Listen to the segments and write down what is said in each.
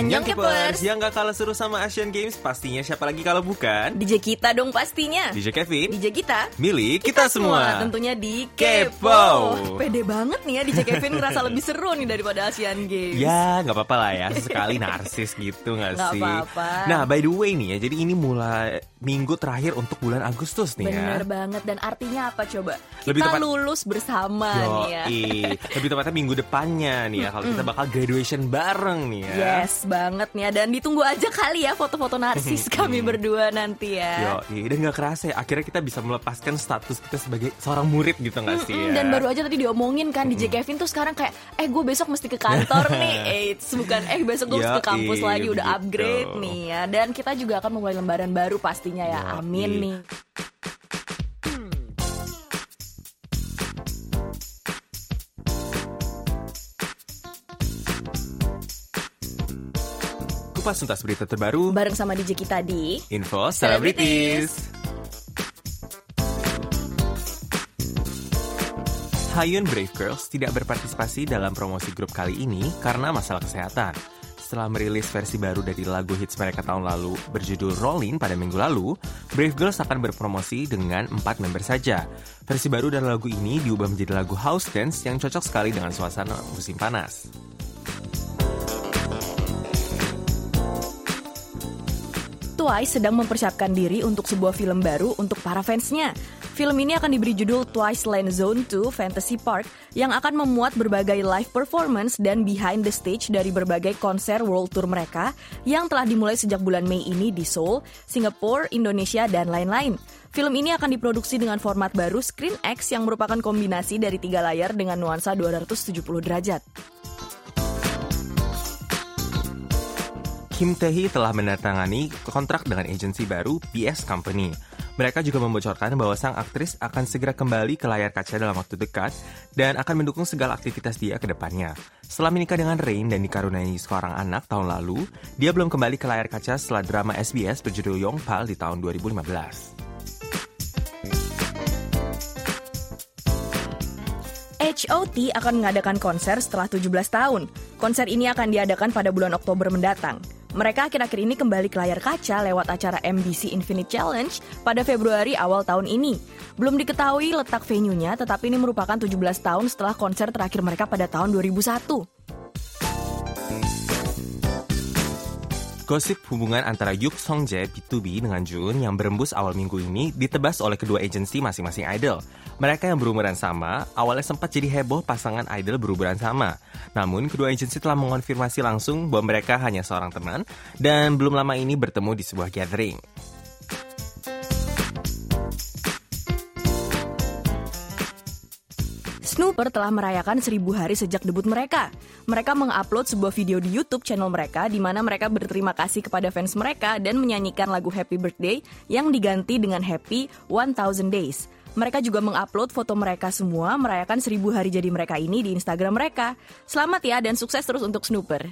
Annyeong Kepers. Yang gak kalah seru sama Asian Games pastinya siapa lagi kalau bukan DJ kita dong pastinya. DJ Kevin DJ kita. Milik kita, semua. Tentunya di Kepo. Pede banget nih ya DJ Kevin ngerasa lebih seru nih daripada Asian Games. Ya nggak apa-apa lah ya Sekali narsis gitu nggak Nggak sih apa-apa. Nah by the way nih ya Jadi ini mulai minggu terakhir untuk bulan Agustus nih ya Bener banget dan artinya apa coba? Lebih Kita tepat- lulus bersama nih ya. Lebih tepatnya minggu depannya nih ya Kalau kita bakal graduation bareng nih ya Yes banget nih ya dan ditunggu aja kali ya foto-foto narsis kami berdua nanti ya. Yo, dan nggak kerasa ya akhirnya kita bisa melepaskan status kita sebagai seorang murid gitu nggak sih ya? Dan baru aja tadi diomongin kan DJ Kevin tuh sekarang kayak eh gue besok mesti ke kantor nih. Eits, bukan eh besok gue mesti ke kampus lagi udah begitu. upgrade nih ya. Dan kita juga akan memulai lembaran baru pastinya ya. Yoi. Amin nih. Kupas tuntas berita terbaru Bareng sama DJ kita di Info Celebrities. Celebrities Hayun Brave Girls tidak berpartisipasi dalam promosi grup kali ini karena masalah kesehatan. Setelah merilis versi baru dari lagu hits mereka tahun lalu berjudul Rollin pada minggu lalu, Brave Girls akan berpromosi dengan empat member saja. Versi baru dari lagu ini diubah menjadi lagu house dance yang cocok sekali dengan suasana musim panas. Twice sedang mempersiapkan diri untuk sebuah film baru untuk para fansnya. Film ini akan diberi judul Twice Land Zone 2 Fantasy Park yang akan memuat berbagai live performance dan behind the stage dari berbagai konser world tour mereka yang telah dimulai sejak bulan Mei ini di Seoul, Singapura, Indonesia, dan lain-lain. Film ini akan diproduksi dengan format baru Screen X yang merupakan kombinasi dari tiga layar dengan nuansa 270 derajat. Kim Tae-hee telah menandatangani kontrak dengan agensi baru PS Company. Mereka juga membocorkan bahwa sang aktris akan segera kembali ke layar kaca dalam waktu dekat dan akan mendukung segala aktivitas dia ke depannya. Setelah menikah dengan Rain dan dikaruniai seorang anak tahun lalu, dia belum kembali ke layar kaca setelah drama SBS berjudul Yongpal di tahun 2015. HOT akan mengadakan konser setelah 17 tahun. Konser ini akan diadakan pada bulan Oktober mendatang. Mereka akhir-akhir ini kembali ke layar kaca lewat acara MBC Infinite Challenge pada Februari awal tahun ini. Belum diketahui letak venue-nya, tetapi ini merupakan 17 tahun setelah konser terakhir mereka pada tahun 2001. Gosip hubungan antara Yuk Song Jae B2B dengan Jun yang berembus awal minggu ini ditebas oleh kedua agensi masing-masing idol. Mereka yang berumuran sama, awalnya sempat jadi heboh pasangan idol berumuran sama. Namun, kedua agensi telah mengonfirmasi langsung bahwa mereka hanya seorang teman dan belum lama ini bertemu di sebuah gathering. Snooper telah merayakan seribu hari sejak debut mereka. Mereka mengupload sebuah video di YouTube channel mereka di mana mereka berterima kasih kepada fans mereka dan menyanyikan lagu Happy Birthday yang diganti dengan Happy 1000 Days. Mereka juga mengupload foto mereka semua merayakan seribu hari jadi mereka ini di Instagram mereka. Selamat ya dan sukses terus untuk Snooper.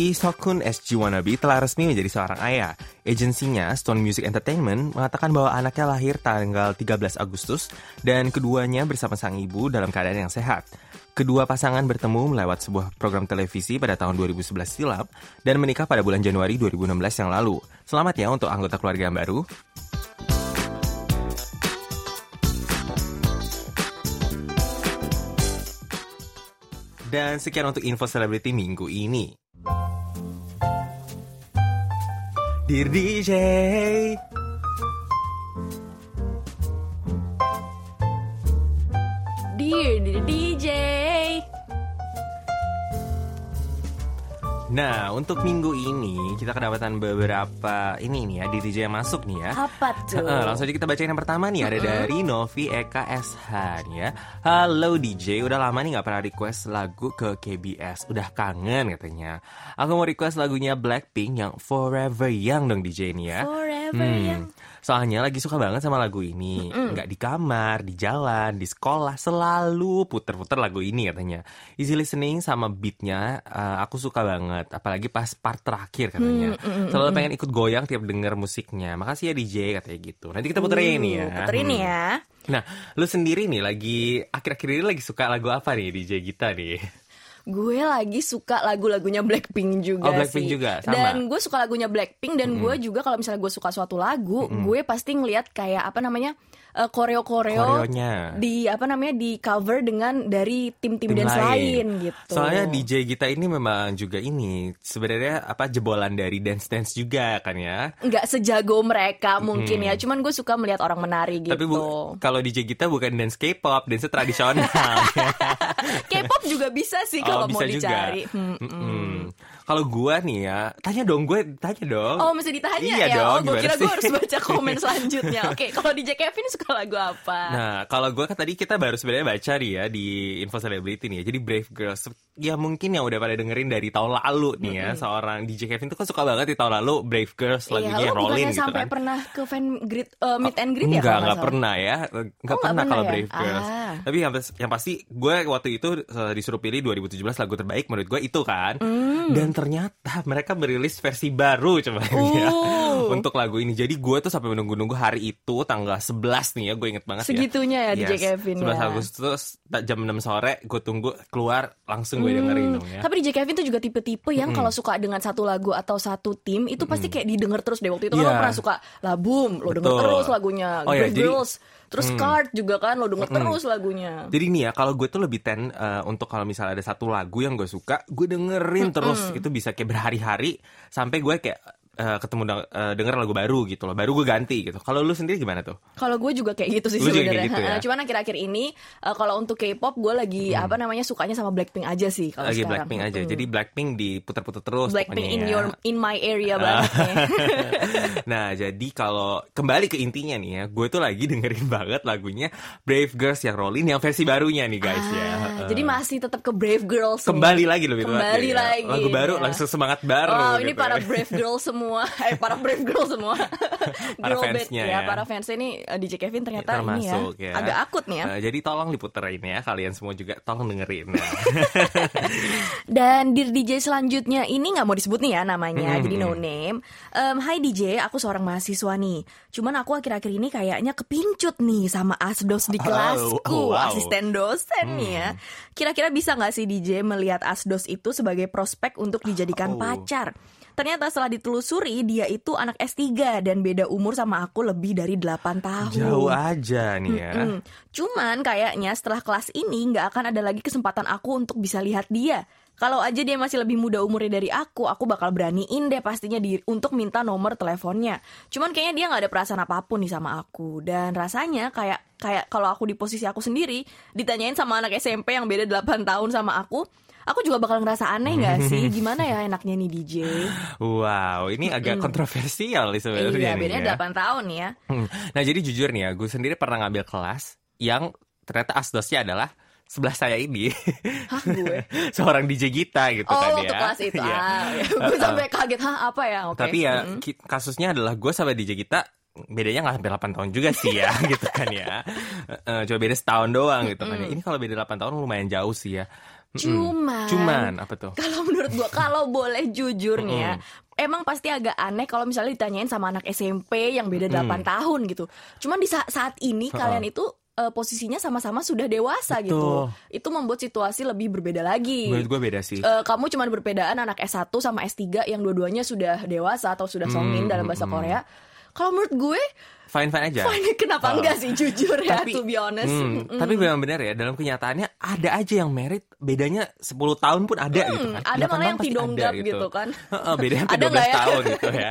Lee Sokun SG Wannabe telah resmi menjadi seorang ayah. Agensinya, Stone Music Entertainment, mengatakan bahwa anaknya lahir tanggal 13 Agustus dan keduanya bersama sang ibu dalam keadaan yang sehat. Kedua pasangan bertemu melewat sebuah program televisi pada tahun 2011 silam dan menikah pada bulan Januari 2016 yang lalu. Selamat ya untuk anggota keluarga yang baru. Dan sekian untuk info selebriti minggu ini. Dear DJ Dear, dear DJ. Nah, untuk minggu ini kita kedapatan beberapa ini nih ya DJ yang masuk nih ya. Apa tuh? Heeh, langsung aja kita bacain yang pertama nih ada dari Novi Eka SH nih ya. Halo DJ, udah lama nih nggak pernah request lagu ke KBS. Udah kangen katanya. Aku mau request lagunya Blackpink yang Forever Young dong DJ nih ya. Forever Hmm, Young. Soalnya lagi suka banget sama lagu ini. Nggak di kamar, di jalan, di sekolah selalu puter-puter lagu ini katanya. Easy listening sama beatnya eh, aku suka banget. Apalagi pas part terakhir katanya. Selalu pengen ikut goyang tiap denger musiknya. Makasih ya DJ katanya gitu. Nanti kita puterin nih ya. Uh, Puterin nih Hmm. ya. Nah, lu sendiri nih lagi akhir-akhir ini lagi suka lagu apa nih DJ Gita nih? Gue lagi suka lagu-lagunya Blackpink juga Oh, Blackpink sih. juga, sama. Dan gue suka lagunya Blackpink dan gue juga kalau misalnya gue suka suatu lagu, gue pasti ngeliat kayak apa namanya eh, koreo-koreo Koreonya. di apa namanya di cover dengan dari tim-tim tim dance lain. gitu. Soalnya DJ kita ini memang juga ini sebenarnya apa jebolan dari dance dance juga kan ya. nggak sejago mereka mungkin ya, cuman gue suka melihat orang menari gitu. Tapi bu- kalau DJ kita bukan dance K-pop, dance tradisional. K-pop juga bisa sih kalau Oh, mau juga. dicari. Hmm, Mm-mm. Kalau gua nih ya, tanya dong gue, tanya dong. Oh mesti ditanya Iya ya? dong, oh gue kira gue harus baca komen selanjutnya. Oke, kalau DJ Kevin suka lagu apa? Nah, kalau gue kan tadi kita baru sebenarnya baca nih ya di info celebrity nih ya. Jadi Brave Girls, ya mungkin yang udah pada dengerin dari tahun lalu nih ya. Seorang DJ Kevin tuh kan suka banget di tahun lalu Brave Girls lagunya iya, Rolling gitu sampai kan. pernah ke fan greet, eh, meet and greet ya? Enggak, enggak pernah ya. Enggak Oh, pernah pernah kalau ya? Brave Girls. Ah. Tapi yang, yang pasti gue waktu itu eh, disuruh pilih 2017 lagu terbaik menurut gue itu kan. Hmm. Dan ternyata mereka merilis versi baru coba ya. Oh. Untuk lagu ini. Jadi gue tuh sampai menunggu-nunggu hari itu tanggal 11 nih ya. Gue inget banget Segitunya ya, DJ Kevin 11 ya. Agustus jam 6 sore gue tunggu keluar langsung gue dengerin dong ya. Hmm. Tapi DJ Kevin tuh juga tipe-tipe yang kalau suka dengan satu lagu atau satu tim itu pasti kayak didengar terus deh. Waktu itu kan Iya. lo pernah suka Labum, lo denger Betul. terus lagunya. Oh ya, Brave jadi- Girls, terus Card juga kan lo denger terus lagunya. Jadi nih ya, kalau gue tuh lebih ten eh, untuk kalau misalnya ada satu lagu yang gue suka, gue dengerin terus. Itu bisa kayak berhari-hari sampai gue kayak eh, ketemu eh, denger lagu baru gitu loh. Baru gue ganti gitu. Kalau lu sendiri gimana tuh? Kalau gue juga kayak gitu sih sebenarnya. gitu ya? Cuman akhir-akhir ini eh, kalau untuk K-pop gue lagi apa namanya sukanya sama Blackpink aja sih kalau Lagi sekarang. Blackpink aja. Mm-mm. Jadi Blackpink diputer-puter terus Blackpink in ya. your in my area banget nih. nah, jadi kalau kembali ke intinya nih ya, gue tuh lagi dengerin banget lagunya Brave Girls yang Rolling yang versi barunya nih guys ya. Ah, Heeh. Jadi masih tetap ke Brave Girls. nih. kembali lagi lebih Kembali ya. lagi. Lagu baru ya. langsung semangat baru. Ini gitu para ya. Brave Girls semua. Eh, para Brave Girls semua. Para Girl fansnya ya. ya. Para fansnya ini eh, DJ Kevin ternyata ini ya, termasuk ya, agak akut nih ya. Eh, jadi tolong diputerin ya kalian semua juga tolong dengerin. Nah. Dan di DJ selanjutnya ini nggak mau disebut nih ya namanya, Hmm, jadi no name. Em, Hai DJ, aku seorang mahasiswa nih. Cuman aku akhir-akhir ini kayaknya kepincut nih sama asdos di kelasku, oh, wow. Hmm. asisten dosen nih ya. Kira-kira bisa nggak sih DJ melihat asdos itu sebagai prospek untuk dijadikan Oh. pacar? Ternyata setelah ditelusuri dia itu anak S3 dan beda umur sama aku lebih dari 8 tahun. Jauh aja nih ya. Hmm, Cuman kayaknya setelah kelas ini nggak akan ada lagi kesempatan aku untuk bisa lihat dia. Kalau aja dia masih lebih muda umurnya dari aku, aku bakal beraniin deh pastinya di, untuk minta nomor teleponnya. Cuman kayaknya dia nggak ada perasaan apa pun nih sama aku. Dan rasanya kayak kayak kalau aku di posisi aku sendiri, ditanyain sama anak SMP yang beda 8 tahun sama aku, aku juga bakal ngerasa aneh nggak sih? Gimana ya enaknya nih DJ? Wow, ini agak kontroversial nih sebenarnya iya, bedanya ya. 8 tahun ya. Hmm. Nah jadi jujur nih ya, gue sendiri pernah ngambil kelas yang ternyata asdosnya adalah sebelah saya ini Hah gue? seorang DJ kita gitu Oh, kan ya. waktu kelas itu. Iya. Ah, ya. gue sampai kaget, hah apa ya? Oke. Tapi ya ki- kasusnya adalah gue sama DJ kita bedanya nggak sampai 8 tahun juga sih ya gitu kan ya. Eh, Cuma beda setahun doang gitu kan ya. Ini kalau beda 8 tahun lumayan jauh sih ya. Cuman, Cuman apa tuh? kalau menurut gua kalau boleh jujur nih ya, emang pasti agak aneh kalau misalnya ditanyain sama anak SMP yang beda 8 tahun gitu. Cuman di sa- saat ini kalian itu eh, posisinya sama-sama sudah dewasa gitu. Itu membuat situasi lebih berbeda lagi. Menurut gue beda sih. Eh, kamu cuman berbedaan anak S1 sama S3 yang dua-duanya sudah dewasa atau sudah songin dalam bahasa Korea. Kalau menurut gue, Fine fine aja. fine, kenapa Oh. enggak sih jujur ya, Tapi- to be honest. Hmm, Mm-mm. Tapi memang benar ya dalam kenyataannya ada aja yang merit bedanya 10 tahun pun ada gitu kan. ada 8 malah yang tidonggap ada gitu kan. Heeh, bedanya Ada 12 nggak ya? tahun gitu ya.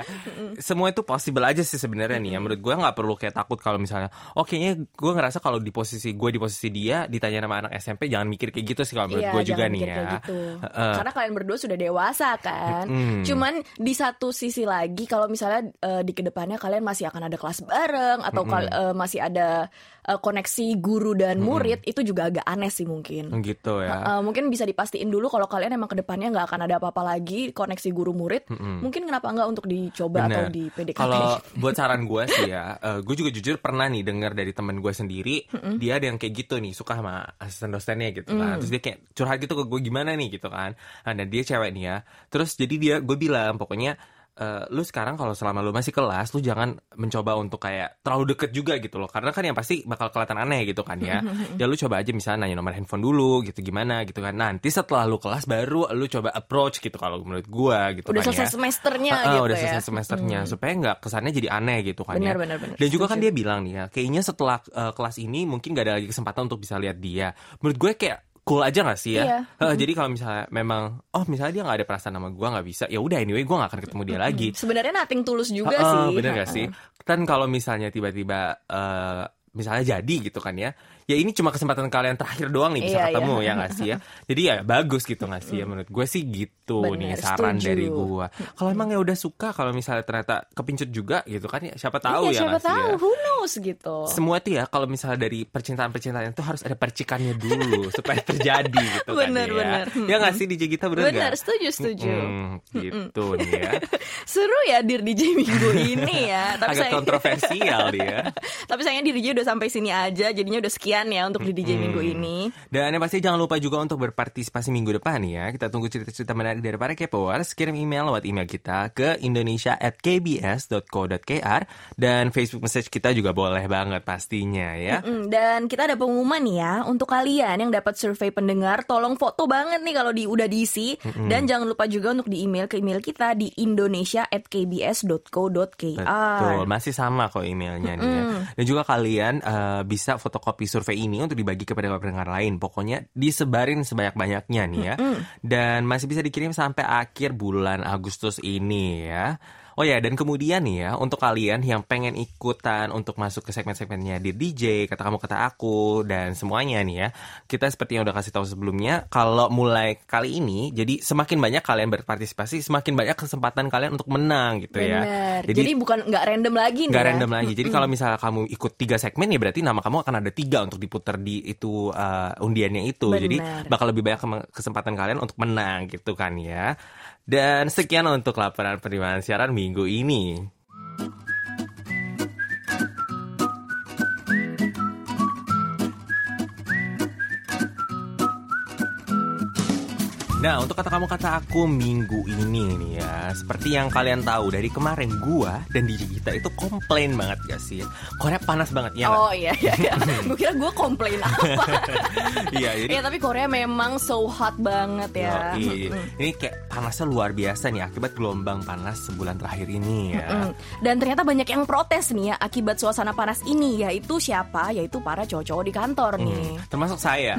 Semua itu possible aja sih sebenarnya nih ya. Menurut gue nggak perlu kayak takut kalau misalnya oh kayaknya gue ngerasa kalau di posisi gue di posisi dia ditanya nama anak SMP jangan mikir kayak gitu sih kalau menurut Iya, gue juga nih ya. gitu. Heeh. Karena kalian berdua sudah dewasa kan. Mm-mm. Cuman di satu sisi lagi kalau misalnya eh, di ke depannya kalian masih akan ada kelas bareng atau kal- eh, masih ada eh, koneksi guru dan murid itu juga agak aneh sih mungkin. gitu ya. Eh, mungkin bisa dipastiin dulu kalau kalian emang ke depannya nggak akan ada apa-apa lagi koneksi guru murid. Mungkin kenapa nggak untuk dicoba atau Bener. di PDKT? Kalau buat saran gue sih ya, gue juga jujur pernah nih dengar dari temen gue sendiri, dia ada yang kayak gitu nih, suka sama asisten dosennya gitu kan. Terus dia kayak curhat gitu ke gue gimana nih gitu kan. Nah, dan dia cewek nih ya. Terus jadi dia, gue bilang pokoknya eh, lu sekarang kalau selama lu masih kelas, lu jangan mencoba untuk kayak terlalu deket juga gitu loh. Karena kan yang pasti bakal kelihatan aneh gitu kan ya. ya lu coba aja misalnya nanya nomor handphone dulu gitu gimana gitu kan. Nanti setelah lu kelas baru lu coba approach gitu kalau menurut gua gitu Udah kan selesai ya. semesternya Heeh, gitu udah ya. selesai semesternya supaya nggak kesannya jadi aneh gitu kan Benar, ya. benar, benar. Dan juga kan Setuju. dia bilang nih ya, kayaknya setelah eh, kelas ini mungkin gak ada lagi kesempatan untuk bisa lihat dia. Menurut gue kayak cool aja gak sih ya? Iya. Heeh, Jadi kalau misalnya memang, oh misalnya dia nggak ada perasaan sama gue nggak bisa, ya udah anyway gue nggak akan ketemu dia lagi. Sebenarnya nothing tulus juga Heeh, sih. Bener gak sih? Kan kalau misalnya tiba-tiba eh, misalnya jadi gitu kan ya, ya ini cuma kesempatan kalian terakhir doang nih bisa Iya, ketemu iya. ya gak sih ya? Jadi ya bagus gitu gak sih ya menurut gue sih gitu nih Bener, saran setuju. dari gue. Kalau emang ya udah suka, kalau misalnya ternyata kepincut juga gitu kan ya siapa tahu iya, ya siapa nggak sih tahu, ya? who knows gitu. semua tuh ya kalau misalnya dari percintaan-percintaan itu harus ada percikannya dulu supaya terjadi gitu Bener, kan bener. ya. Ya nggak sih DJ kita bener Bener, nggak? setuju, setuju. Hmm, gitu nih ya. Seru ya Dir DJ minggu ini ya. Tapi Agak saya kontroversial dia. Tapi sayangnya Dir DJ udah sampai sini aja, jadinya udah sekian ya untuk di DJ minggu ini. Dan yang pasti jangan lupa juga untuk berpartisipasi minggu depan ya. Kita tunggu cerita-cerita menarik dari para K-popers. Kirim email lewat email kita ke indonesia@kbs.co.kr dan Facebook message kita juga boleh banget pastinya ya. Mm, Dan kita ada pengumuman nih ya untuk kalian yang dapat survei pendengar, tolong foto banget nih kalau di udah diisi dan jangan lupa juga untuk di email ke email kita di indonesia@kbs.co.kr. Betul, masih sama kok emailnya nih ya. Dan juga kalian eh, bisa fotokopi survei ini untuk dibagi kepada pendengar lain. Pokoknya disebarin sebanyak-banyaknya nih ya. Dan masih bisa dikirim sampai akhir bulan Agustus ini ya. Oh ya, dan kemudian nih ya, untuk kalian yang pengen ikutan untuk masuk ke segmen-segmennya di DJ, kata kamu kata aku, dan semuanya nih ya, kita seperti yang udah kasih tahu sebelumnya, kalau mulai kali ini, jadi semakin banyak kalian berpartisipasi, semakin banyak kesempatan kalian untuk menang gitu ya. Bener. Jadi, bukan nggak random lagi nih Nggak ya. random lagi. Jadi kalau misalnya kamu ikut tiga segmen ya berarti nama kamu akan ada tiga untuk diputar di itu uh, undiannya itu. Benar. Jadi bakal lebih banyak kesempatan kalian untuk menang gitu kan ya. Dan sekian untuk laporan penerimaan siaran minggu ini. Nah, untuk kata kamu kata aku minggu ini nih ya, seperti yang kalian tahu dari kemarin gua dan DJ kita itu komplain banget gak sih? Korea panas banget ya. Oh iya iya. iya. gue kira gue komplain apa. Iya, jadi Iya tapi Korea memang so hot banget ya. Yoi. Ini kayak panasnya luar biasa nih akibat gelombang panas sebulan terakhir ini ya. Dan ternyata banyak yang protes nih ya akibat suasana panas ini yaitu siapa? Yaitu para cowok-cowok di kantor nih. Hmm, termasuk saya.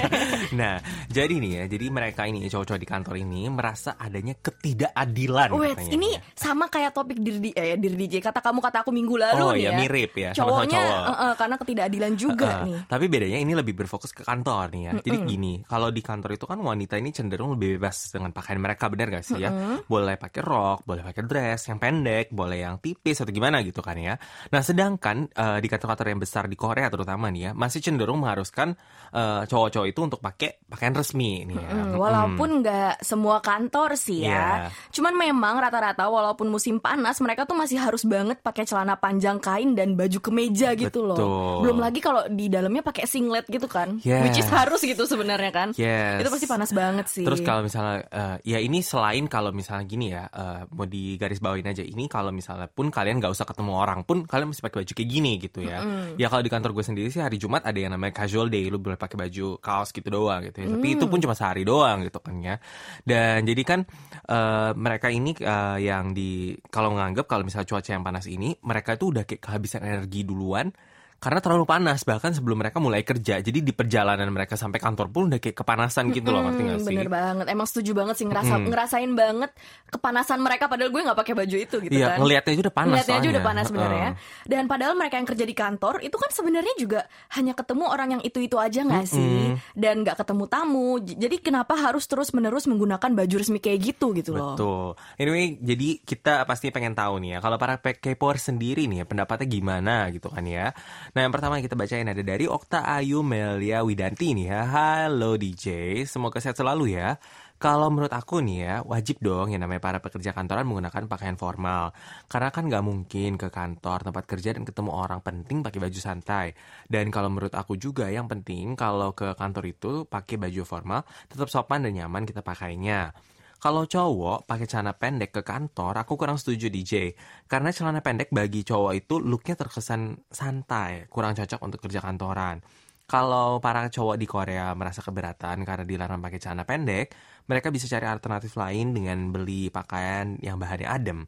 nah, jadi nih ya, jadi mereka ini cowok-cowok di kantor ini merasa adanya ketidakadilan. Wait, katanya. ini sama kayak topik diri eh, diri DJ kata kamu kata aku minggu lalu Oh, nih ya, ya. mirip ya, Cowoknya cowok. eh, eh, karena ketidakadilan juga Uh, nih. Tapi bedanya ini lebih berfokus ke kantor nih ya. Jadi gini, kalau di kantor itu kan wanita ini cenderung lebih bebas dengan pakaian mereka, benar gak sih ya? Boleh pakai rok, boleh pakai dress yang pendek, boleh yang tipis atau gimana gitu kan ya. Nah, sedangkan uh, di kantor-kantor yang besar di Korea terutama nih ya, masih cenderung mengharuskan uh, cowok-cowok itu untuk pakai pakaian resmi nih ya. Hmm, Mm-mm. Walaupun nggak semua kantor sih ya. Iya. Cuman memang rata-rata walaupun musim panas mereka tuh masih harus banget pakai celana panjang kain dan baju kemeja gitu loh. Belum lagi kalau di dalamnya pakai singlet gitu kan. Yes. Which is harus gitu sebenarnya kan. Yes. Itu pasti panas banget sih. Terus kalau misalnya eh, ya ini selain kalau misalnya gini ya eh, mau di garis bawain aja ini kalau misalnya pun kalian nggak usah ketemu orang pun kalian mesti pakai baju kayak gini gitu ya. Ya kalau di kantor gue sendiri sih hari Jumat ada yang namanya casual day lu boleh pakai baju kaos gitu doang gitu ya. Tapi itu pun cuma sehari doang gitu kan ya. Dan jadi kan eh, mereka ini eh, yang di kalau nganggap kalau misalnya cuaca yang panas ini mereka itu udah kayak kehabisan energi duluan karena terlalu panas bahkan sebelum mereka mulai kerja jadi di perjalanan mereka sampai kantor pun udah kayak kepanasan gitu loh ngerti Hmm, sih bener banget. Emang setuju banget sih ngerasa ngerasain banget kepanasan mereka padahal gue nggak pakai baju itu gitu Iya, kan. ngelihatnya aja udah panas Ngeliatnya aja udah panas sebenarnya. Heeh. Dan padahal mereka yang kerja di kantor itu kan sebenarnya juga hanya ketemu orang yang itu-itu aja nggak sih? Dan nggak ketemu tamu. Jadi kenapa harus terus-menerus menggunakan baju resmi kayak gitu gitu loh. Betul. Anyway, jadi kita pasti pengen tahu nih ya, kalau para K-popers sendiri nih ya, pendapatnya gimana gitu kan ya. Nah, yang pertama kita bacain ada dari Okta Ayu Melia Widanti nih ya. Halo DJ, semoga sehat selalu ya. Kalau menurut aku nih ya, wajib dong yang namanya para pekerja kantoran menggunakan pakaian formal. Karena kan nggak mungkin ke kantor, tempat kerja dan ketemu orang penting pakai baju santai. Dan kalau menurut aku juga yang penting kalau ke kantor itu pakai baju formal, tetap sopan dan nyaman kita pakainya. Kalau cowok pakai celana pendek ke kantor, aku kurang setuju DJ. Karena celana pendek bagi cowok itu looknya terkesan santai, kurang cocok untuk kerja kantoran. Kalau para cowok di Korea merasa keberatan karena dilarang pakai celana pendek, mereka bisa cari alternatif lain dengan beli pakaian yang bahannya adem.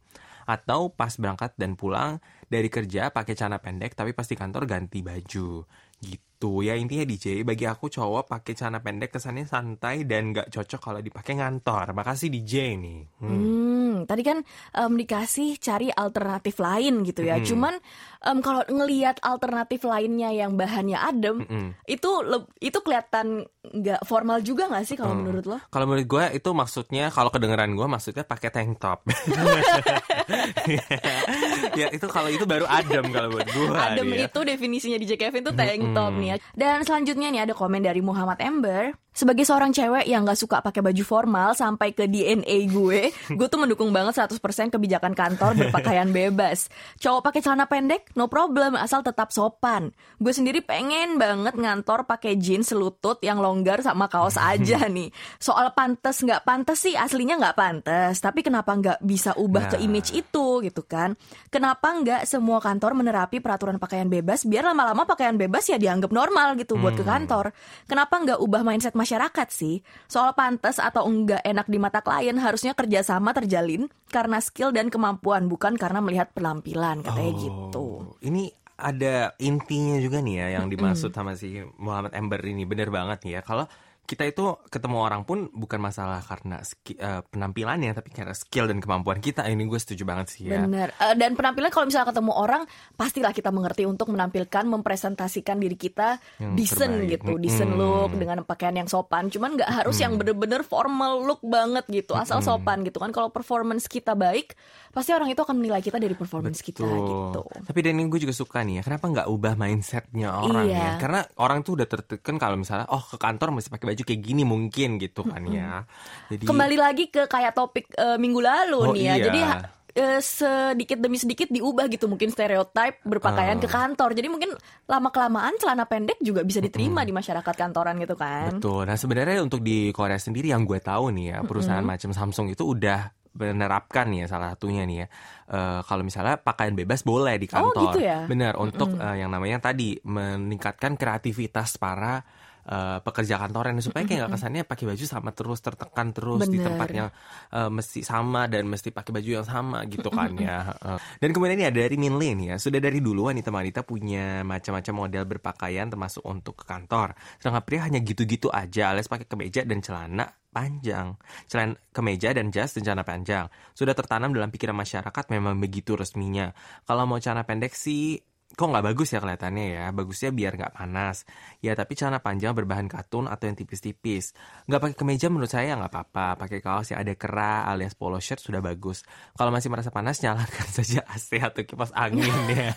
Atau pas berangkat dan pulang dari kerja pakai celana pendek tapi pas di kantor ganti baju. Gitu ya intinya DJ bagi aku cowok pakai celana pendek kesannya santai dan gak cocok kalau dipakai ngantor. Makasih DJ nih. Hmm. hmm, tadi kan um, dikasih cari alternatif lain gitu ya. Hmm. Cuman um, kalau ngelihat alternatif lainnya yang bahannya adem, hmm. itu itu kelihatan nggak formal juga nggak sih kalau hmm. menurut lo? Kalau menurut gue itu maksudnya kalau kedengeran gue maksudnya pakai tank top. ya itu kalau itu baru adem kalau buat gue. Adem dia. itu definisinya DJ Kevin tuh tank top nih ya. Dan selanjutnya nih ada komen dari Muhammad Ember. Sebagai seorang cewek yang gak suka pakai baju formal sampai ke DNA gue, gue tuh mendukung banget 100% kebijakan kantor berpakaian bebas. Cowok pakai celana pendek, no problem, asal tetap sopan. Gue sendiri pengen banget ngantor pakai jeans selutut yang longgar sama kaos aja nih. Soal pantas nggak pantas sih aslinya nggak pantas, tapi kenapa nggak bisa ubah nah. ke image itu gitu kan? Kenapa nggak semua kantor menerapi peraturan pakaian bebas biar lama-lama pakaian bebas ya dianggap normal gitu buat ke hmm. kantor? Kenapa nggak ubah mindset masyarakat masyarakat sih. Soal pantas atau enggak enak di mata klien harusnya kerjasama terjalin karena skill dan kemampuan bukan karena melihat penampilan katanya oh, gitu. Ini ada intinya juga nih ya yang dimaksud sama si Muhammad Ember ini bener banget nih ya. Kalau kita itu ketemu orang pun bukan masalah karena ski, uh, penampilannya tapi karena skill dan kemampuan kita ini gue setuju banget sih ya benar uh, dan penampilan kalau misalnya ketemu orang pastilah kita mengerti untuk menampilkan mempresentasikan diri kita yang decent terbaik. gitu decent hmm. look dengan pakaian yang sopan cuman nggak harus hmm. yang bener-bener formal look banget gitu asal hmm. sopan gitu kan kalau performance kita baik pasti orang itu akan menilai kita dari performance Betul. kita gitu tapi dan ini gue juga suka nih ya kenapa nggak ubah mindsetnya orang ya? iya. ya karena orang tuh udah tertekan kalau misalnya oh ke kantor mesti pakai baju baju kayak gini mungkin gitu kan ya. Jadi kembali lagi ke kayak topik uh, minggu lalu oh, nih ya. Iya. Jadi uh, sedikit demi sedikit diubah gitu mungkin stereotip berpakaian uh. ke kantor. Jadi mungkin lama kelamaan celana pendek juga bisa diterima hmm. di masyarakat kantoran gitu kan. Betul. Nah sebenarnya untuk di Korea sendiri yang gue tahu nih ya perusahaan hmm. macam Samsung itu udah menerapkan ya salah satunya nih ya uh, kalau misalnya pakaian bebas boleh di kantor oh, gitu ya? benar untuk mm. uh, yang namanya tadi meningkatkan kreativitas para uh, pekerja kantoran supaya kayak nggak kesannya pakai baju sama terus tertekan terus Bener. di tempatnya uh, mesti sama dan mesti pakai baju yang sama gitu kan ya. Uh. Dan kemudian ini ada dari Minlin ya. Sudah dari dulu wanita-wanita punya macam-macam model berpakaian termasuk untuk ke kantor. Sedangkan pria hanya gitu-gitu aja alias pakai kemeja dan celana panjang. Celana kemeja dan jas dan celana panjang. Sudah tertanam dalam pikiran masyarakat memang begitu resminya. Kalau mau celana pendek sih kok nggak bagus ya kelihatannya ya? Bagusnya biar nggak panas. Ya tapi celana panjang berbahan katun atau yang tipis-tipis. Nggak pakai kemeja menurut saya nggak apa-apa. Pakai kaos yang ada kera alias polo shirt sudah bagus. Kalau masih merasa panas nyalakan saja AC atau kipas angin ya.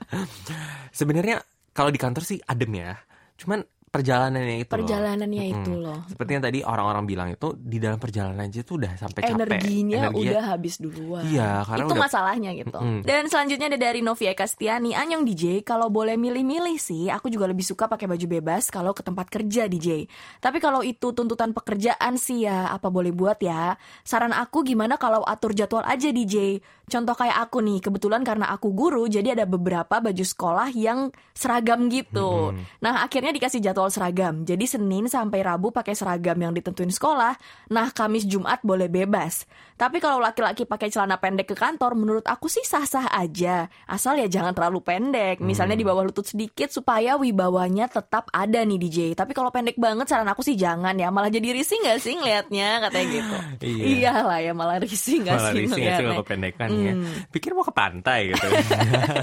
Sebenarnya kalau di kantor sih adem ya. Cuman perjalanannya itu perjalanannya loh. itu loh. Seperti yang tadi orang-orang bilang itu di dalam perjalanan aja tuh udah sampai capek. Energinya udah habis duluan. Iya karena itu udah... masalahnya gitu. Mm. dan selanjutnya ada dari Novia Kastiani Anyong DJ kalau boleh milih-milih sih aku juga lebih suka pakai baju bebas kalau ke tempat kerja DJ tapi kalau itu tuntutan pekerjaan sih ya apa boleh buat ya? Saran aku gimana kalau atur jadwal aja DJ contoh kayak aku nih kebetulan karena aku guru jadi ada beberapa baju sekolah yang seragam gitu. Mm. nah akhirnya dikasih jadwal jadwal seragam. Jadi Senin sampai Rabu pakai seragam yang ditentuin sekolah. Nah, Kamis Jumat boleh bebas. Tapi kalau laki-laki pakai celana pendek ke kantor, menurut aku sih sah-sah aja. Asal ya jangan terlalu pendek. Misalnya hmm. di bawah lutut sedikit supaya wibawanya tetap ada nih DJ. Tapi kalau pendek banget saran aku sih jangan ya. Malah jadi risih gak sih ngeliatnya katanya gitu. iya. lah ya malah risih gak malah sih risih gak sih kalau kependekan ya. hmm. ya. Pikir mau ke pantai gitu.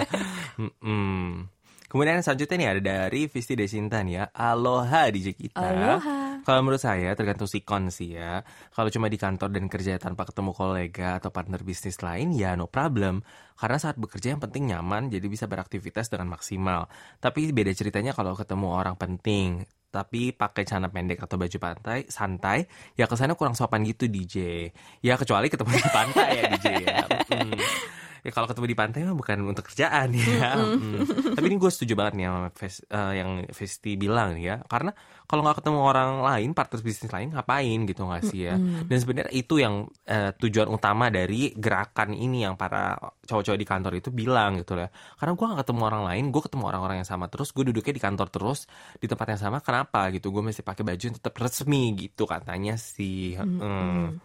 hmm. Kemudian selanjutnya nih ada dari Visti Desinta nih ya. Aloha DJ kita. Aloha. Kalau menurut saya tergantung sikon sih ya. Kalau cuma di kantor dan kerja tanpa ketemu kolega atau partner bisnis lain ya no problem. Karena saat bekerja yang penting nyaman jadi bisa beraktivitas dengan maksimal. Tapi beda ceritanya kalau ketemu orang penting tapi pakai celana pendek atau baju pantai santai ya ke sana kurang sopan gitu DJ ya kecuali ketemu di pantai ya DJ ya hmm. ya kalau ketemu di pantai mah bukan untuk kerjaan ya. Hmm. Tapi ini gue setuju banget nih sama Fes- eh, yang Festi bilang ya. Karena kalau nggak ketemu orang lain, partner bisnis lain ngapain gitu nggak sih ya? Dan sebenarnya itu yang eh, tujuan utama dari gerakan ini yang para cowok-cowok di kantor itu bilang gitu ya. Karena gue nggak ketemu orang lain, gue ketemu orang-orang yang sama terus. Gue duduknya di kantor terus di tempat yang sama. Kenapa gitu? Gue mesti pakai baju yang tetap resmi gitu katanya sih. Hmm.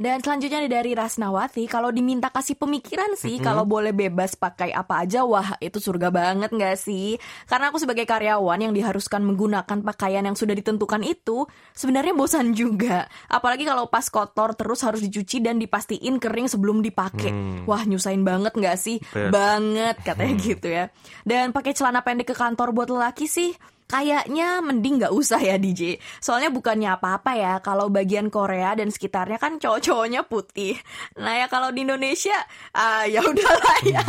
Dan selanjutnya dari Rasnawati, kalau diminta kasih pemikiran sih, kalau boleh bebas pakai apa aja, wah itu surga banget nggak sih? Karena aku sebagai karyawan yang diharuskan menggunakan pakaian yang sudah ditentukan itu, sebenarnya bosan juga. Apalagi kalau pas kotor terus harus dicuci dan dipastiin kering sebelum dipakai. Wah nyusahin banget nggak sih? Bet. Banget katanya gitu ya. Dan pakai celana pendek ke kantor buat lelaki sih, Kayaknya mending nggak usah ya DJ. Soalnya bukannya apa-apa ya kalau bagian Korea dan sekitarnya kan cowok-cowoknya putih. Nah ya kalau di Indonesia ah ya udahlah ya.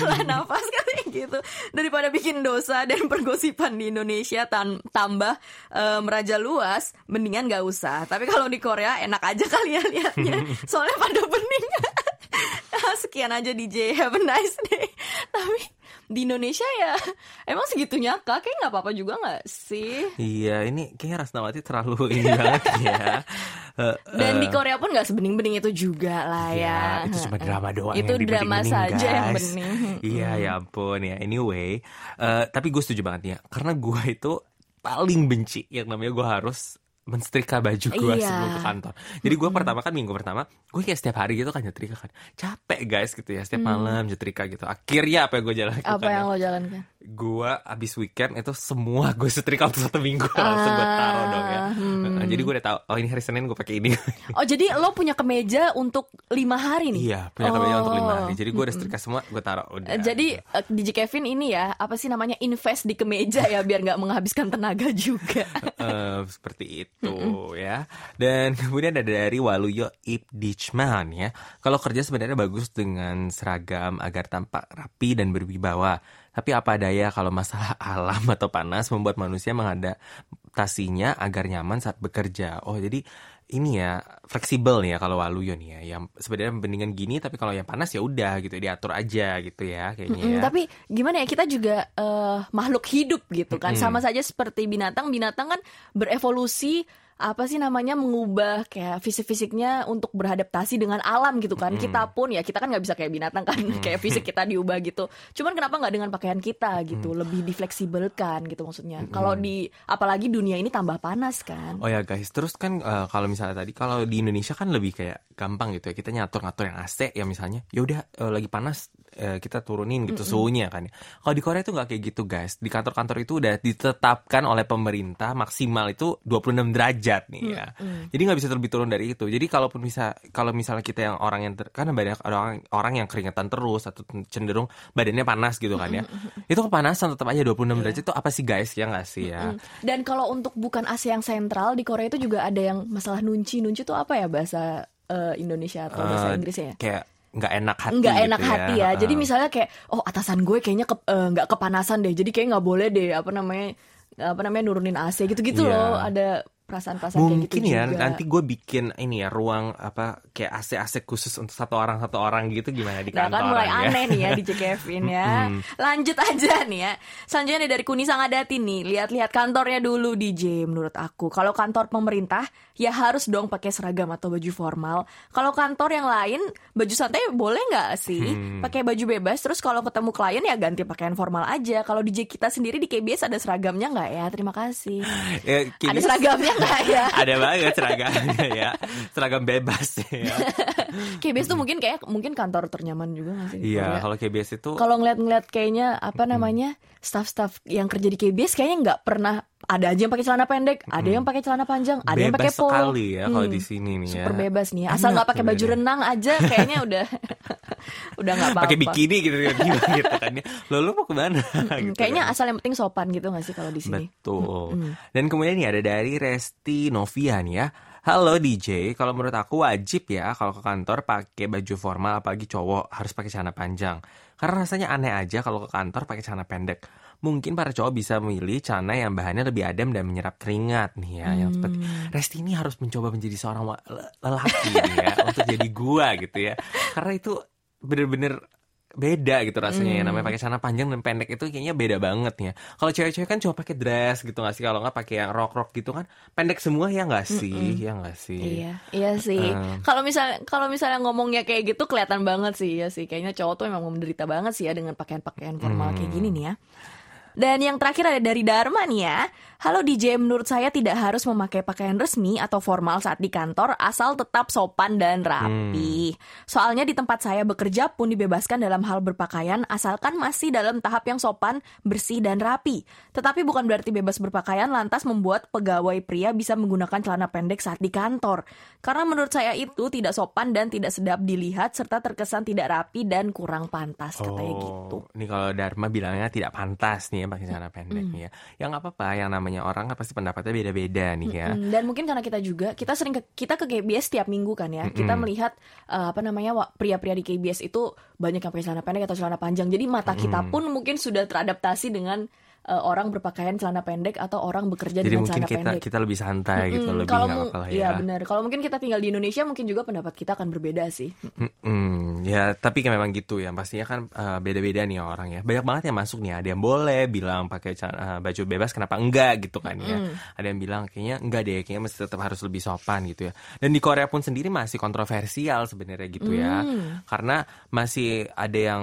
Lah nafas katanya gitu. Daripada bikin dosa dan pergosipan di Indonesia tan- tambah eh, meraja luas, mendingan nggak usah. Tapi kalau di Korea enak aja kali ya liatnya. Soalnya pada bening. Sekian aja DJ, have a nice day. Tapi di Indonesia ya emang segitunya kak? Kayak nggak apa-apa juga nggak sih? Iya, ini kayaknya Rasnawati terlalu ini banget ya. Eh, dan di eh, Korea pun nggak sebening-bening itu juga lah ya, Ya, itu cuma drama doang itu yang drama saja yang bening. Iya, ya ampun ya. Anyway, eh, tapi gue setuju banget ya, karena gue itu paling benci yang namanya gue harus mensetrika baju gue Iya. sebelum ke kantor. Jadi gue pertama kan minggu pertama, gue kayak setiap hari gitu kan nyetrika kan. Capek guys gitu ya, setiap malam nyetrika gitu. Akhirnya apa yang gue jalan apa yang lo jalankan gue abis weekend itu semua gue setrika untuk satu minggu langsung gue taruh dong ya. hmm. Eh, Jadi gue udah tahu, oh ini hari Senin gue pakai ini. oh jadi lo punya kemeja untuk lima hari nih iya, punya kemeja untuk lima hari. Oh. Jadi gue udah setrika semua, gue taruh udah. Eh, Jadi eh, DJ Kevin ini ya apa sih namanya invest di kemeja ya biar nggak menghabiskan tenaga juga. Eh, seperti itu ya. Dan kemudian ada dari Waluyo Ibdichman ya. Kalau kerja sebenarnya bagus dengan seragam agar tampak rapi dan berwibawa. Tapi apa daya kalau masalah alam atau panas membuat manusia mengadaptasinya agar nyaman saat bekerja. Oh, jadi ini ya fleksibel nih ya kalau Waluyo nih ya. Yang sebenarnya mendingan gini tapi kalau yang panas ya udah gitu diatur aja gitu ya kayaknya Mm, ya. tapi gimana ya kita juga eh, makhluk hidup gitu kan Mm-mm. sama saja seperti binatang binatang kan berevolusi apa sih namanya mengubah kayak fisik-fisiknya untuk beradaptasi dengan alam gitu kan. Kita pun ya kita kan nggak bisa kayak binatang kan kayak fisik kita diubah gitu. Cuman kenapa nggak dengan pakaian kita gitu lebih difleksibelkan gitu maksudnya. Kalau di apalagi dunia ini tambah panas kan. Oh ya guys, terus kan eh, kalau misalnya tadi kalau di Indonesia kan lebih kayak gampang gitu ya. Kita ngatur ngatur yang AC ya misalnya, ya udah eh, lagi panas eh, kita turunin gitu suhunya kan. ya. Kalau di Korea itu nggak kayak gitu guys, di kantor-kantor itu udah ditetapkan oleh pemerintah maksimal itu 26 derajat nih ya. Jadi nggak bisa lebih turun dari itu. Jadi kalaupun bisa kalau misalnya kita yang orang yang ter, kan banyak orang orang yang keringetan terus atau cenderung badannya panas gitu kan ya. Itu kepanasan tetap aja 26 derajat itu apa sih guys ya nggak sih ya? dan kalau untuk bukan AC yang sentral di Korea itu juga ada yang masalah nunci nunci itu apa ya bahasa eh, Indonesia atau bahasa Eh, Inggrisnya ya kayak nggak enak hati nggak gitu enak hati ya. Jadi Heeh. misalnya kayak oh atasan gue kayaknya ke- eh, nggak kepanasan deh. Jadi kayak nggak boleh deh apa namanya apa namanya nurunin AC gitu-gitu Iya. loh. Ada perasaan-perasaan kayak gitu mungkin ya juga. nanti gue bikin ini ya ruang apa kayak AC AC khusus untuk satu orang satu orang gitu gimana di Nah kantor kan mulai ya? aneh nih ya DJ Kevin ya. Lanjut aja nih ya. Selanjutnya nih dari Kuni Sangadati nih. Lihat-lihat kantornya dulu DJ menurut aku. Kalau kantor pemerintah ya harus dong pakai seragam atau baju formal. Kalau kantor yang lain baju santai boleh nggak sih? Hmm. Pakai baju bebas terus kalau ketemu klien ya ganti pakaian formal aja. Kalau DJ kita sendiri di KBS ada seragamnya nggak ya? Terima kasih. Ya, Ada seragamnya ya? ada banget seragamnya ya seragam bebas ya KBS tuh mungkin kayak mungkin kantor ternyaman juga nggak sih? iya kalau KBS itu kalau ngeliat-ngeliat kayaknya apa namanya staff-staff yang kerja di KBS kayaknya nggak pernah ada aja yang pakai celana pendek, ada yang pakai celana panjang, ada yang pakai bebas polo. sekali ya kalau Hmm, di sini nih ya Super bebas nih, asal nggak pakai baju renang aja kayaknya udah udah nggak apa-apa. pakai bikini gitu gitu, gitu kan ya lo lu mau ke mana Hmm, gitu kayaknya kan. asal yang penting sopan gitu nggak sih kalau di sini? Betul. Dan kemudian nih ada dari Resti Novia nih ya. Halo DJ, kalau menurut aku wajib ya kalau ke kantor pakai baju formal apalagi cowok harus pakai celana panjang. Karena rasanya aneh aja kalau ke kantor pakai celana pendek. Mungkin para cowok bisa memilih celana yang bahannya lebih adem dan menyerap keringat nih ya. Yang seperti Resti ini harus mencoba menjadi seorang lelaki ya untuk jadi gua gitu ya. Karena itu bener-bener beda gitu rasanya ya namanya pakai celana panjang dan pendek itu kayaknya beda banget ya kalau cewek-cewek kan cuma pakai dress gitu nggak sih kalau nggak pakai yang rok rok gitu kan pendek semua ya nggak sih ya nggak sih Iya, iya sih. Kalau misalnya kalau misalnya ngomongnya kayak gitu kelihatan banget sih ya sih. Kayaknya cowok tuh emang menderita banget sih ya dengan pakaian-pakaian formal kayak gini nih ya. Dan yang terakhir ada dari Dharma nih ya. Halo DJ, menurut saya tidak harus memakai pakaian resmi atau formal saat di kantor asal tetap sopan dan rapi. Soalnya di tempat saya bekerja pun dibebaskan dalam hal berpakaian asalkan masih dalam tahap yang sopan, bersih dan rapi. Tetapi bukan berarti bebas berpakaian lantas membuat pegawai pria bisa menggunakan celana pendek saat di kantor. Karena menurut saya itu tidak sopan dan tidak sedap dilihat serta terkesan tidak rapi dan kurang pantas katanya gitu. Ini kalau Dharma bilangnya tidak pantas nih ya pakai celana pendek nih ya. Ya nggak apa-apa, yang namanya orang kan pasti pendapatnya beda-beda nih ya. Mm, Dan mungkin karena kita juga kita sering ke, kita ke KBS tiap minggu kan ya. Kita melihat eh, apa namanya pria-pria di KBS itu banyak yang pakai celana pendek atau celana panjang. Jadi mata kita pun mungkin sudah teradaptasi dengan eh, orang berpakaian celana pendek atau orang bekerja Jadi dengan mungkin celana kita pendek. kita lebih santai gitu, Mm, lebih kalau nggak apa-apa lah iya ya. benar. Kalau mungkin kita tinggal di Indonesia mungkin juga pendapat kita akan berbeda sih. Mm-mm. ya tapi kan memang gitu ya pastinya kan eh, beda-beda nih orang ya banyak banget yang masuk nih ada yang boleh bilang pakai eh, baju bebas kenapa enggak gitu kan ya ada yang bilang kayaknya enggak deh kayaknya mesti tetap harus lebih sopan gitu ya dan di Korea pun sendiri masih kontroversial sebenarnya gitu ya karena masih ada yang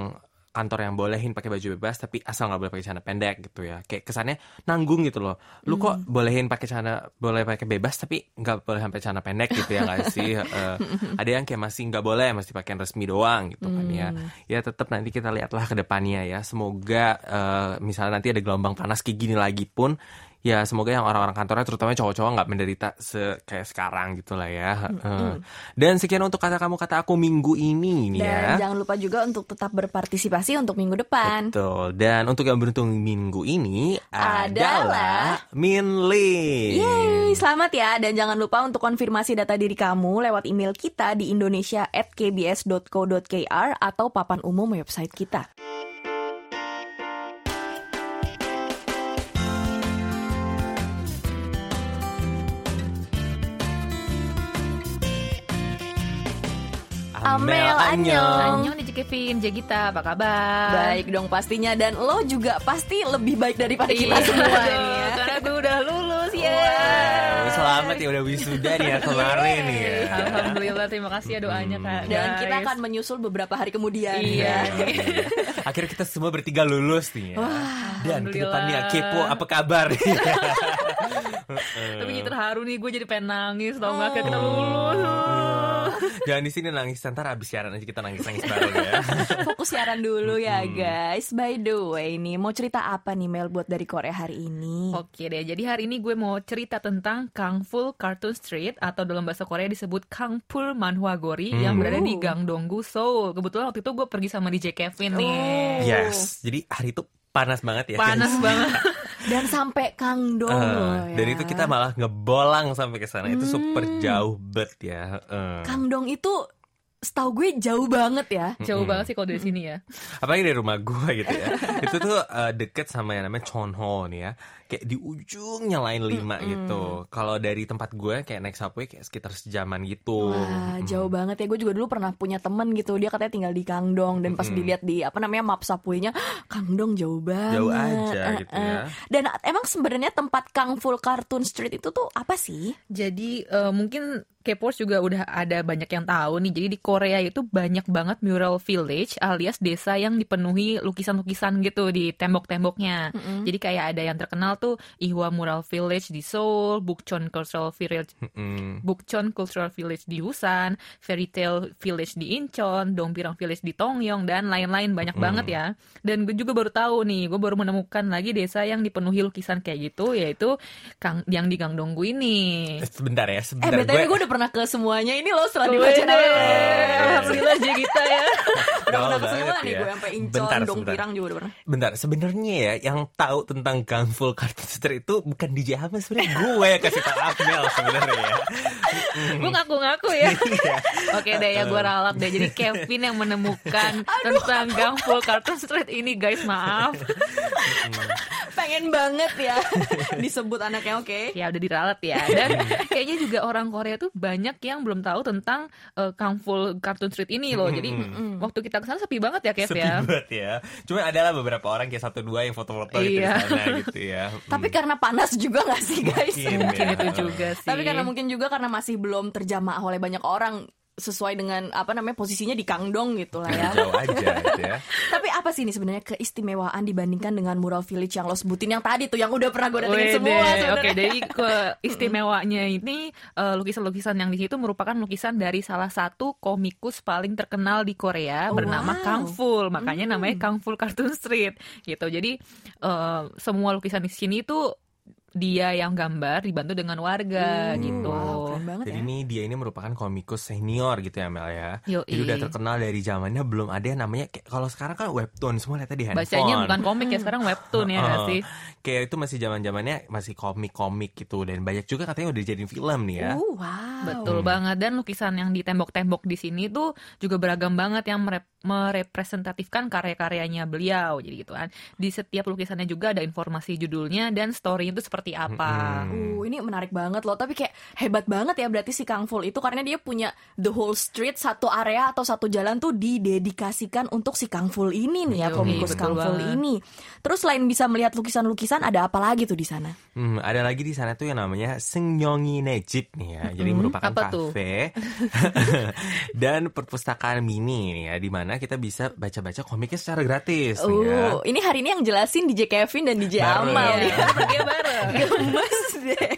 kantor yang bolehin pakai baju bebas tapi asal nggak boleh pakai celana pendek gitu ya. Kayak kesannya nanggung gitu loh. Lu kok bolehin pakai celana boleh pakai bebas tapi nggak boleh sampai celana pendek gitu ya nggak sih? Eh, ada yang kayak masih nggak boleh masih pakai resmi doang gitu kan ya. Ya tetap nanti kita lihatlah ke depannya ya. Semoga eh, misalnya nanti ada gelombang panas kayak gini lagi pun ya semoga yang orang-orang kantornya terutama cowok-cowok nggak menderita se kayak sekarang gitu lah ya Eh, dan sekian untuk kata kamu kata aku minggu ini nih ya Dan jangan lupa juga untuk tetap berpartisipasi untuk minggu depan. Betul. Dan untuk yang beruntung minggu ini adalah, Adalah- Min Lee. Yeay, selamat ya dan jangan lupa untuk konfirmasi data diri kamu lewat email kita di indonesia@kbs.co.kr atau papan umum website kita. Amel, annyeong. Annyeong DJ Kevin, Jegita, apa kabar? Baik dong pastinya dan lo juga pasti lebih baik daripada kita Iya, semua dong, nih ya. Karena gue udah lulus ya. Wow, selamat ya udah wisuda nih ya kemarin nih ya. Alhamdulillah, terima kasih ya doanya kak. Dan guys. kita akan menyusul beberapa hari kemudian. Iya. Akhirnya kita semua bertiga lulus nih ya. Dan ke Alhamdulillah. depannya kepo apa kabar? Tapi jadi terharu nih, gue jadi pengen nangis tau gak kita lulus. Jangan di sini nangis ntar abis siaran aja kita nangis-nangis bareng ya. Fokus siaran dulu ya guys. By the way nih, mau cerita apa nih Mel buat dari Korea hari ini? Oke deh, jadi hari ini gue mau cerita tentang Kangful Cartoon Street atau dalam bahasa Korea disebut Kangpul Manhwagori yang berada di Gangdonggu, Seoul. Kebetulan waktu itu gue pergi sama DJ Kevin nih. Yes. Jadi hari itu panas banget ya. Panas banget. Dan sampai Kang Dong loh ya. dan itu kita malah ngebolang sampai ke sana. Itu super jauh bet ya. Eh. Kang Dong itu setahu gue jauh banget ya. Jauh banget sih kalau dari sini ya. apalagi dari rumah gue gitu ya itu tuh uh, deket sama yang namanya Chonho nih ya kayak di ujungnya lain lima gitu kalau dari tempat gue kayak naik subway kayak sekitar sejaman gitu Wah, jauh banget ya. Gue juga dulu pernah punya temen gitu. Dia katanya tinggal di Kangdong dan pas dilihat di apa namanya map subway-nya, Kangdong jauh banget. Jauh aja Eh, gitu eh. ya. Dan emang sebenarnya tempat Kang Full Cartoon Street itu tuh apa sih? Jadi eh, mungkin K-popers juga udah ada banyak yang tahu nih. Jadi di Korea itu banyak banget mural village alias desa yang dipenuhi lukisan-lukisan gitu di tembok-temboknya. Jadi kayak ada yang terkenal tuh Ihwa Mural Village di Seoul, Bukchon Cultural Village Mm. Bukchon Cultural Village di Busan, Fairy Tale Village di Incheon, Dongpirang Village di Tongyong dan lain-lain banyak banget ya. Dan gue juga baru tahu nih, gue baru menemukan lagi desa yang dipenuhi lukisan kayak gitu yaitu Kang yang di Gangdonggu ini. Eh, sebentar ya Eh, sebentar BTW gue udah pernah ke semuanya ini loh setelah dibaca. Alhamdulillah aja kita ya. Udah pernah semua nih ya. gue sampai Incheon, Bentar, Dong sebentar. Pirang juga udah pernah. Bentar, sebenarnya ya yang tahu tentang Kang Full Cartoon Street itu bukan DJ Ahmad sebenarnya gue yang kasih tahu Akmel sebenarnya ya. gue ngaku-ngaku ya. Oke deh ya gue ralat deh. Jadi Kevin yang menemukan tentang Gang Full Cartoon Street ini guys maaf. pengen banget ya disebut anaknya oke. Ya udah diralat ya. Dan kayaknya juga orang Korea tuh banyak yang belum tahu tentang uh, Kung Fu Cartoon Street ini loh. Jadi waktu kita ke sana sepi banget ya Kev Sepi ya. banget ya. Cuma adalah beberapa orang kayak satu dua yang foto-foto gitu di Iya. sana gitu ya. Tapi karena panas juga gak sih guys? Mungkin, Mungkin ya. itu juga sih. Tapi karena mungkin juga karena masih belum terjamah oleh banyak orang sesuai dengan apa namanya posisinya di Kangdong gitu lah ya. jauh aja gitu ya. Tapi apa sih ini sebenarnya keistimewaan dibandingkan dengan mural village yang lo sebutin yang tadi tuh yang udah pernah gue datengin Wede, semua Oke, jadi keistimewanya ini eh, lukisan-lukisan yang di situ merupakan lukisan dari salah satu komikus paling terkenal di Korea Oh, bernama wow. Kang Ful. Makanya namanya Kang Ful Cartoon Street gitu. Jadi eh, semua lukisan di sini tuh dia yang gambar dibantu dengan warga Hmm, gitu. wow, keren banget Jadi ya. ini dia ini merupakan komikus senior gitu ya Mel ya. Yoi. Jadi udah terkenal dari zamannya belum ada yang namanya kayak kalau sekarang kan webtoon semua lihatnya di handphone. Bacanya bukan komik ya sekarang webtoon ya nggak Oh, sih? Kayak itu masih zaman zamannya masih komik-komik gitu dan banyak juga katanya udah dijadiin film nih ya. Uh, wow. Betul banget dan lukisan yang di tembok-tembok di sini tuh juga beragam banget yang merep- merepresentatifkan karya-karyanya beliau jadi gitu kan. Di setiap lukisannya juga ada informasi judulnya dan story itu seperti apa. Uh, ini menarik banget loh. Tapi kayak hebat banget ya berarti si Kang Ful itu karena dia punya the whole street satu area atau satu jalan tuh didedikasikan untuk si Kang Ful ini nih ya komikus betul Kang Ful banget. ini. Terus selain bisa melihat lukisan-lukisan ada apa lagi tuh di sana? Hmm, ada lagi di sana tuh yang namanya Sengyongi Nejip nih ya. Jadi merupakan apa tuh? kafe dan perpustakaan mini nih ya di mana kita bisa baca-baca komiknya secara gratis nih ya. Uh, ini hari ini yang jelasin DJ Kevin dan DJ Amal ya. ya. Pergi bareng. Gemes deh.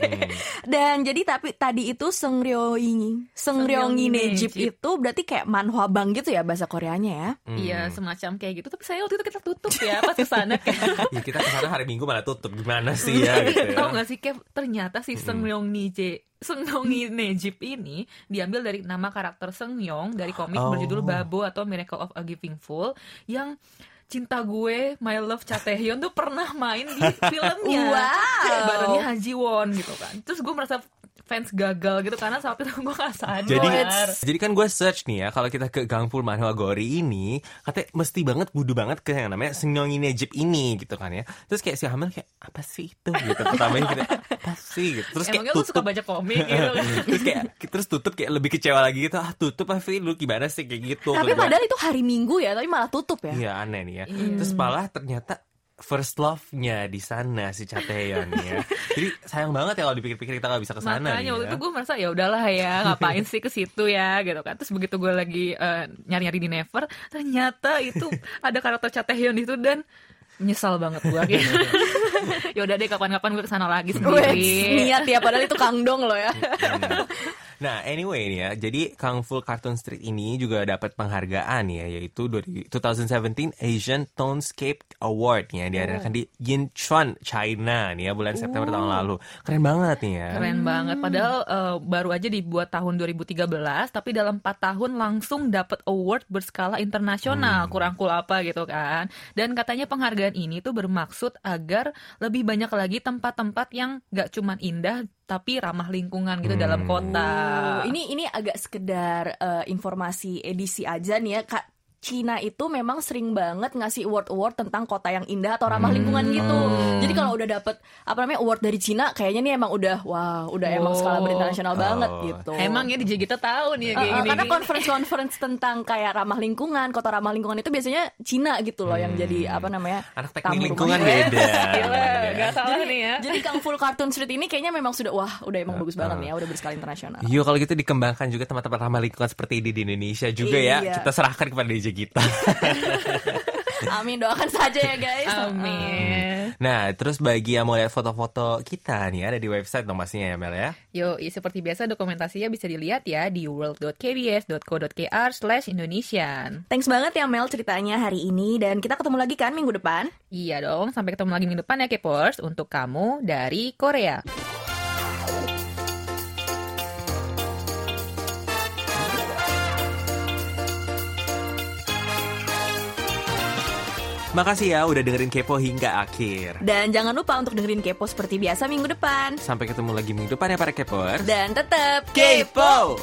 Dan jadi tapi tadi itu Sengryoingi Sengryoingi Nejip Nejip. itu berarti kayak manhwa bang gitu ya bahasa Koreanya ya. Iya semacam kayak gitu tapi saya waktu itu kita tutup ya pas ke sana kayak Ya kita ke sana hari Minggu malah tutup gimana sih ya gitu ya. Tahu gak sih Kev, ternyata si Seungyeong Nije Seungyeong Nejip ini diambil dari nama karakter Seungyeong dari komik Oh. berjudul Babo atau Miracle of a Giving Fool yang cinta gue My Love Cha Taehyun tuh pernah main di filmnya Wow. barengnya Ha Ji Won gitu kan terus gue merasa fans gagal gitu karena saat itu gue gak sadar Jadi, jadi kan gue search nih ya, kalau kita ke Gangpul Manhwa Gori ini, katanya mesti banget budu banget ke yang namanya Sengyongi Nejip ini gitu kan ya. Terus kayak si Hamil kayak apa sih itu gitu pertamanya kita apa sih gitu. Terus kayak Emangnya lu suka tutup. baca komik gitu kan terus kayak terus tutup kayak lebih kecewa lagi gitu. Ah tutup Afi lu gimana sih kayak gitu. Tapi Terus gua- padahal itu hari Minggu ya, tapi malah tutup ya. Iya aneh nih ya. Terus malah ternyata first love-nya di sana si Chateon ya. Jadi sayang banget ya kalau dipikir-pikir kita nggak bisa ke sana Makanya waktu ya. itu gue merasa ya udahlah ya ngapain sih ke situ ya gitu kan. Terus begitu gue lagi eh, nyari-nyari di Never, ternyata itu ada karakter Cha Taehyun itu dan menyesal banget gue gitu. ya udah deh kapan-kapan gue ke sana lagi Wes, sendiri. niat ya padahal itu Kangdong loh ya. Nah, anyway nih ya, jadi Kung Fu Cartoon Street ini juga dapat penghargaan ya, yaitu dari 2017 Asian Townscape Award ya, diadakan di Yinchuan, China nih ya, bulan September tahun lalu. Keren banget nih ya. Keren banget. Padahal eh, baru aja dibuat tahun 2013, tapi dalam 4 tahun langsung dapat award berskala internasional. Kurang cool apa gitu kan. Dan katanya penghargaan ini tuh bermaksud agar lebih banyak lagi tempat-tempat yang gak cuman indah, tapi ramah lingkungan gitu dalam kota. Ini ini agak sekedar eh, informasi edisi aja nih ya Kak. Cina itu memang sering banget ngasih award-award tentang kota yang indah atau ramah lingkungan gitu. Oh. Jadi kalau udah dapet apa namanya award dari Cina, kayaknya nih emang udah wah, udah emang Oh. skala berinternasional banget Oh. gitu. Emang ya DJ kita tahu nih Uh, kayak uh, gini. karena conference-conference tentang kayak ramah lingkungan, kota ramah lingkungan itu biasanya Cina gitu loh yang jadi apa namanya Anak teknik lingkungan beda. Gila, Ya. gak salah Jadi, nih ya. jadi Kang Full Cartoon Street ini kayaknya memang sudah wah, udah emang bagus banget nih ya, udah berskala internasional. Yuk kalau gitu dikembangkan juga tempat-tempat ramah lingkungan seperti ini di Indonesia juga ya. Iya. Kita serahkan kepada DJ kita. Amin doakan saja ya guys. Amin. nah, terus bagi yang mau lihat foto-foto kita nih ada di website dong pastinya ya Mel ya. Yo, seperti biasa dokumentasinya bisa dilihat ya di world.kbs.co.kr slash Indonesian. Thanks banget ya Mel ceritanya hari ini dan kita ketemu lagi kan minggu depan. Iya dong, sampai ketemu lagi minggu depan ya Kepers untuk kamu dari Korea. Makasih ya udah dengerin Kepo hingga akhir. Dan jangan lupa untuk dengerin Kepo seperti biasa minggu depan. Sampai ketemu lagi minggu depan ya para Kepers. Dan tetap Kepo!